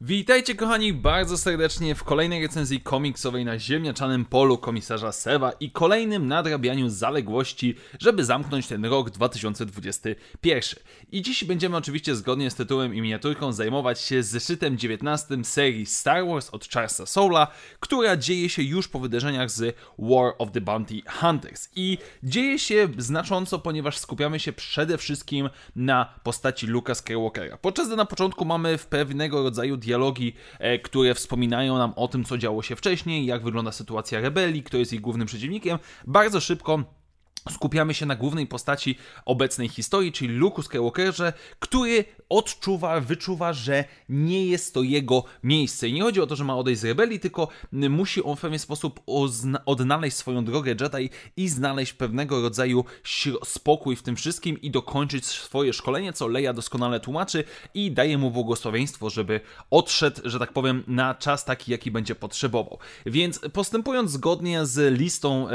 Witajcie kochani bardzo serdecznie w kolejnej recenzji komiksowej na ziemniaczanym polu komisarza Sewa i kolejnym nadrabianiu zaległości, żeby zamknąć ten rok 2021. I dziś będziemy oczywiście zgodnie z tytułem i miniaturką zajmować się zeszytem 19 serii Star Wars od Charlesa Soula, która dzieje się już po wydarzeniach z War of the Bounty Hunters. I dzieje się znacząco, ponieważ skupiamy się przede wszystkim na postaci Luka Skywalkera. Podczas gdy na początku mamy w pewnego rodzaju dialogi, e, które wspominają nam o tym, co działo się wcześniej, jak wygląda sytuacja rebelii, kto jest ich głównym przeciwnikiem. Bardzo szybko skupiamy się na głównej postaci obecnej historii, czyli Luke Skywalkerze, który odczuwa, wyczuwa, że nie jest to jego miejsce. I nie chodzi o to, że ma odejść z rebelii, tylko musi on w pewien sposób odnaleźć swoją drogę Jedi i znaleźć pewnego rodzaju spokój w tym wszystkim i dokończyć swoje szkolenie, co Leia doskonale tłumaczy i daje mu błogosławieństwo, żeby odszedł, że tak powiem, na czas taki, jaki będzie potrzebował. Więc postępując zgodnie z listą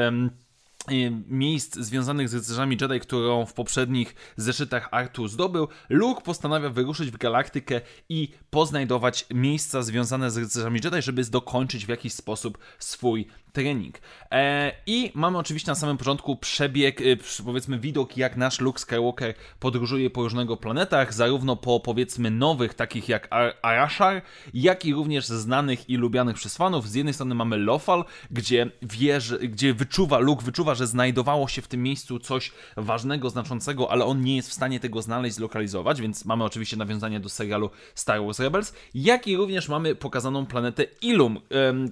miejsc związanych z rycerzami Jedi, którą w poprzednich zeszytach Artur zdobył, Luke postanawia wyruszyć w galaktykę i poznajdować miejsca związane z rycerzami Jedi, żeby dokończyć w jakiś sposób swój trening. E, I mamy oczywiście na samym początku przebieg, e, powiedzmy widok, jak nasz Luke Skywalker podróżuje po różnego planetach, zarówno po powiedzmy nowych, takich jak Ar Arashar, jak i również znanych i lubianych przez fanów. Z jednej strony mamy Lothal, gdzie wie, że, gdzie wyczuwa, Luke wyczuwa, że znajdowało się w tym miejscu coś ważnego, znaczącego, ale on nie jest w stanie tego znaleźć, zlokalizować, więc mamy oczywiście nawiązanie do serialu Star Wars Rebels, jak i również mamy pokazaną planetę Ilum.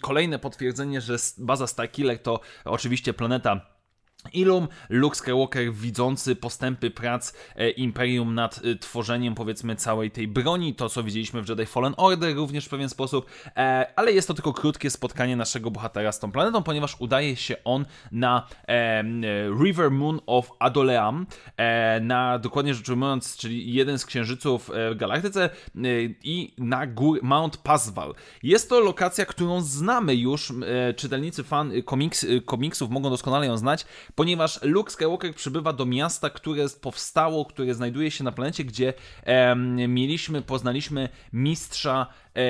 Kolejne potwierdzenie, że baza Starkiller to oczywiście planeta Ilum Luke Skywalker widzący postępy prac e, Imperium nad e, tworzeniem powiedzmy całej tej broni, to co widzieliśmy w Jedi Fallen Order również w pewien sposób, e, ale jest to tylko krótkie spotkanie naszego bohatera z tą planetą, ponieważ udaje się on na River Moon of Adoleam, na dokładnie rzecz ujmując, czyli jeden z księżyców w galaktyce i na gór Mount Pasval. Jest to lokacja, którą znamy już, czytelnicy fan komiks, komiksów mogą doskonale ją znać, ponieważ Luke Skywalker przybywa do miasta, które powstało, które znajduje się na planecie, gdzie e, mieliśmy, poznaliśmy mistrza e,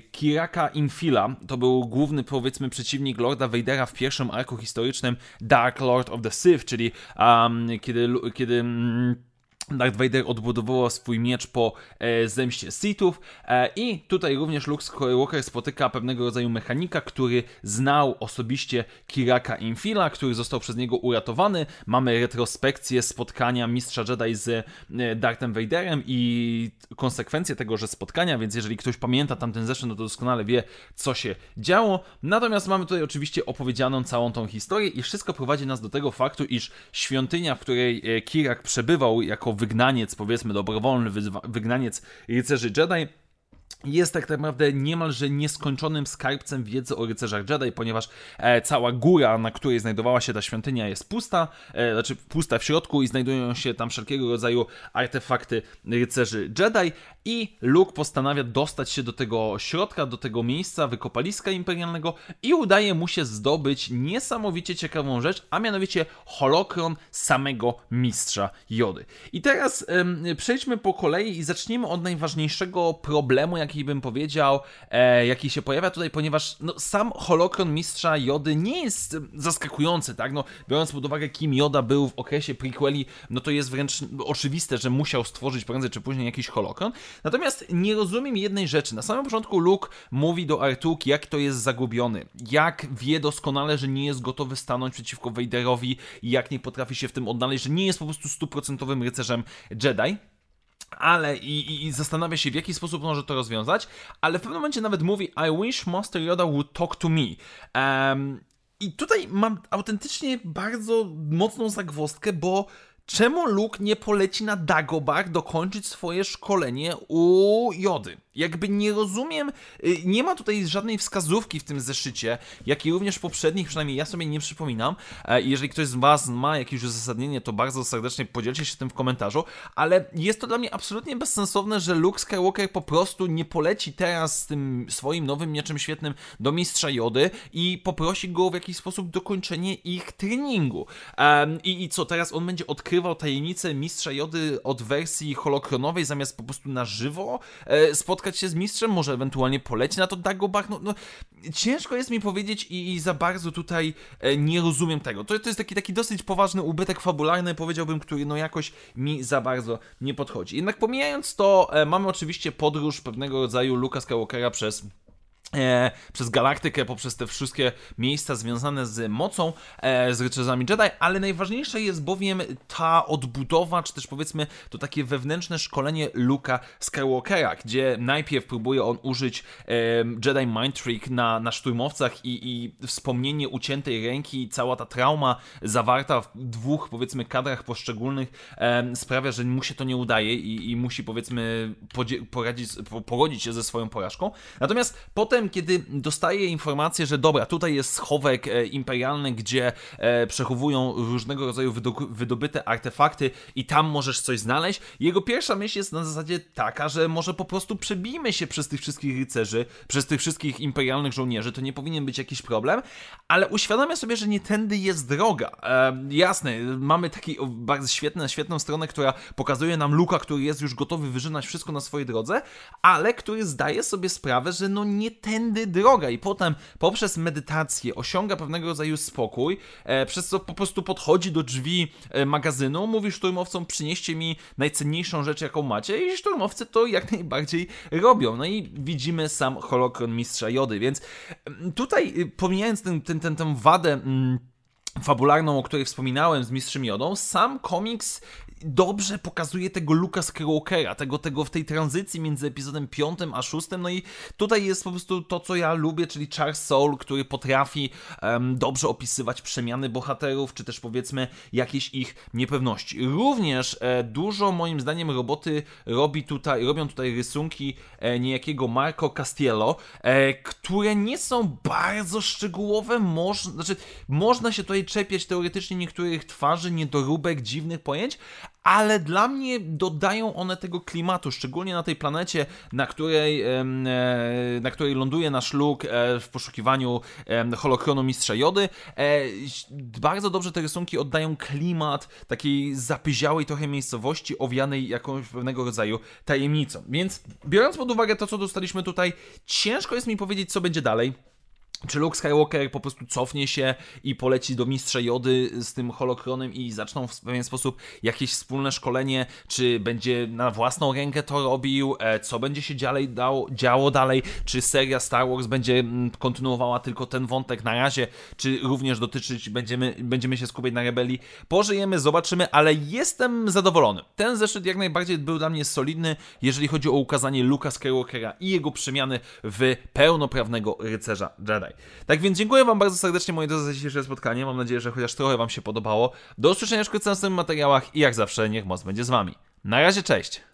Kiraka Infila. To był główny, powiedzmy, przeciwnik Lorda Vadera w pierwszym arku historycznym Dark Lord of the Sith, czyli um, kiedy, kiedy um, Darth Vader odbudował swój miecz po e, zemście Sithów e, i tutaj również Luke Skywalker spotyka pewnego rodzaju mechanika, który znał osobiście Kiraka Infila, który został przez niego uratowany. Mamy retrospekcję spotkania mistrza Jedi z e, Darthem Vaderem i konsekwencje tegoże spotkania, więc jeżeli ktoś pamięta tamten zeszły, no to doskonale wie, co się działo. Natomiast mamy tutaj oczywiście opowiedzianą całą tą historię i wszystko prowadzi nas do tego faktu, iż świątynia, w której e, Kirak przebywał jako wygnaniec, powiedzmy dobrowolny wygnaniec rycerzy Jedi, jest tak naprawdę niemalże nieskończonym skarbcem wiedzy o rycerzach Jedi, ponieważ e, cała góra, na której znajdowała się ta świątynia, jest pusta, e, znaczy pusta w środku i znajdują się tam wszelkiego rodzaju artefakty rycerzy Jedi i Luke postanawia dostać się do tego środka, do tego miejsca wykopaliska imperialnego i udaje mu się zdobyć niesamowicie ciekawą rzecz, a mianowicie holokron samego mistrza Jody. I teraz przejdźmy po kolei i zacznijmy od najważniejszego problemu, jaki bym powiedział, e, jaki się pojawia tutaj, ponieważ no, sam holokron mistrza Jody nie jest zaskakujący, tak? No, biorąc pod uwagę, kim Joda był w okresie prequeli, no to jest wręcz oczywiste, że musiał stworzyć prędzej czy później jakiś holokron. Natomiast nie rozumiem jednej rzeczy. Na samym początku Luke mówi do Artuki, jak to jest zagubiony, jak wie doskonale, że nie jest gotowy stanąć przeciwko Vaderowi jak nie potrafi się w tym odnaleźć, że nie jest po prostu stuprocentowym rycerzem Jedi ale i, i, zastanawia się, w jaki sposób może to rozwiązać, ale w pewnym momencie nawet mówi I wish Master Yoda would talk to me. Um, I tutaj mam autentycznie bardzo mocną zagwozdkę, bo czemu Luke nie poleci na Dagobah dokończyć swoje szkolenie u Jody? jakby nie rozumiem, y, nie ma tutaj żadnej wskazówki w tym zeszycie, jak i również poprzednich, przynajmniej ja sobie nie przypominam. E, jeżeli ktoś z Was ma jakieś uzasadnienie, to bardzo serdecznie podzielcie się tym w komentarzu, ale jest to dla mnie absolutnie bezsensowne, że Luke Skywalker po prostu nie poleci teraz z tym swoim nowym mieczem świetnym do mistrza Jody i poprosi go w jakiś sposób dokończenie ich treningu. Um, i, I co, teraz on będzie odkrywał tajemnicę mistrza Jody od wersji holokronowej, zamiast po prostu na żywo e, spotkać się z mistrzem, może ewentualnie poleci na to Dagobah, no, no ciężko jest mi powiedzieć i, i za bardzo tutaj e, nie rozumiem tego. To, to jest taki, taki dosyć poważny ubytek fabularny, powiedziałbym, który no jakoś mi za bardzo nie podchodzi. Jednak pomijając to, e, mamy oczywiście podróż pewnego rodzaju Luka Skywalkera przez E, przez galaktykę, poprzez te wszystkie miejsca związane z mocą, e, z rycerzami Jedi, ale najważniejsze jest bowiem ta odbudowa, czy też powiedzmy to takie wewnętrzne szkolenie Luka Skywalkera, gdzie najpierw próbuje on użyć Jedi Mind Trick na, na szturmowcach i, i wspomnienie uciętej ręki, cała ta trauma zawarta w dwóch powiedzmy kadrach poszczególnych sprawia, że mu się to nie udaje i, i musi powiedzmy poradzić, pogodzić się ze swoją porażką. Natomiast potem potem, kiedy dostaje informację, że dobra, tutaj jest schowek e, imperialny, gdzie e, przechowują różnego rodzaju wydobyte artefakty i tam możesz coś znaleźć, jego pierwsza myśl jest na zasadzie taka, że może po prostu przebijmy się przez tych wszystkich rycerzy, przez tych wszystkich imperialnych żołnierzy, to nie powinien być jakiś problem, ale uświadamia sobie, że nie tędy jest droga. E, jasne, mamy taką bardzo świetną, świetną stronę, która pokazuje nam Luka, który jest już gotowy wyżynać wszystko na swojej drodze, ale który zdaje sobie sprawę, że no nie tędy droga i potem poprzez medytację osiąga pewnego rodzaju spokój, e, przez co po prostu podchodzi do drzwi e, magazynu, mówi szturmowcom przynieście mi najcenniejszą rzecz jaką macie i szturmowcy to jak najbardziej robią. No i widzimy sam holokron mistrza Jody, więc mm, tutaj y, pomijając ten, ten, ten, tę wadę mm, fabularną, o której wspominałem z Mistrzem Jodą, sam komiks dobrze pokazuje tego Luka Skywalkera, tego, tego w tej tranzycji między epizodem 5 a 6, no i tutaj jest po prostu to, co ja lubię, czyli Charles Soul, który potrafi um, dobrze opisywać przemiany bohaterów, czy też powiedzmy jakieś ich niepewności. Również e, dużo moim zdaniem roboty robi tutaj, robią tutaj rysunki e, niejakiego Marco Castiello, e, które nie są bardzo szczegółowe, moż, znaczy, można się tutaj czepiać teoretycznie niektórych twarzy, niedoróbek, dziwnych pojęć, ale dla mnie dodają one tego klimatu, szczególnie na tej planecie, na której, e, na której ląduje nasz Luke w poszukiwaniu holokronu Mistrza Jody. E, bardzo dobrze te rysunki oddają klimat takiej zapyziałej trochę miejscowości, owianej jakąś pewnego rodzaju tajemnicą. Więc biorąc pod uwagę to, co dostaliśmy tutaj, ciężko jest mi powiedzieć, co będzie dalej. Czy Luke Skywalker po prostu cofnie się i poleci do mistrza Jody z tym holokronem i zaczną w pewien sposób jakieś wspólne szkolenie, czy będzie na własną rękę to robił, e, co będzie się dalej dało, działo dalej, czy seria Star Wars będzie mm, kontynuowała tylko ten wątek na razie, czy również dotyczyć, będziemy, będziemy się skupiać na rebelii. Pożyjemy, zobaczymy, ale jestem zadowolony. Ten zeszyt jak najbardziej był dla mnie solidny, jeżeli chodzi o ukazanie Luka Skywalkera i jego przemiany w pełnoprawnego rycerza Jedi. Tak więc dziękuję Wam bardzo serdecznie, moi drodzy, za dzisiejsze spotkanie. Mam nadzieję, że chociaż trochę Wam się podobało. Do usłyszenia w następnych materiałach i jak zawsze, niech moc będzie z Wami. Na razie, cześć!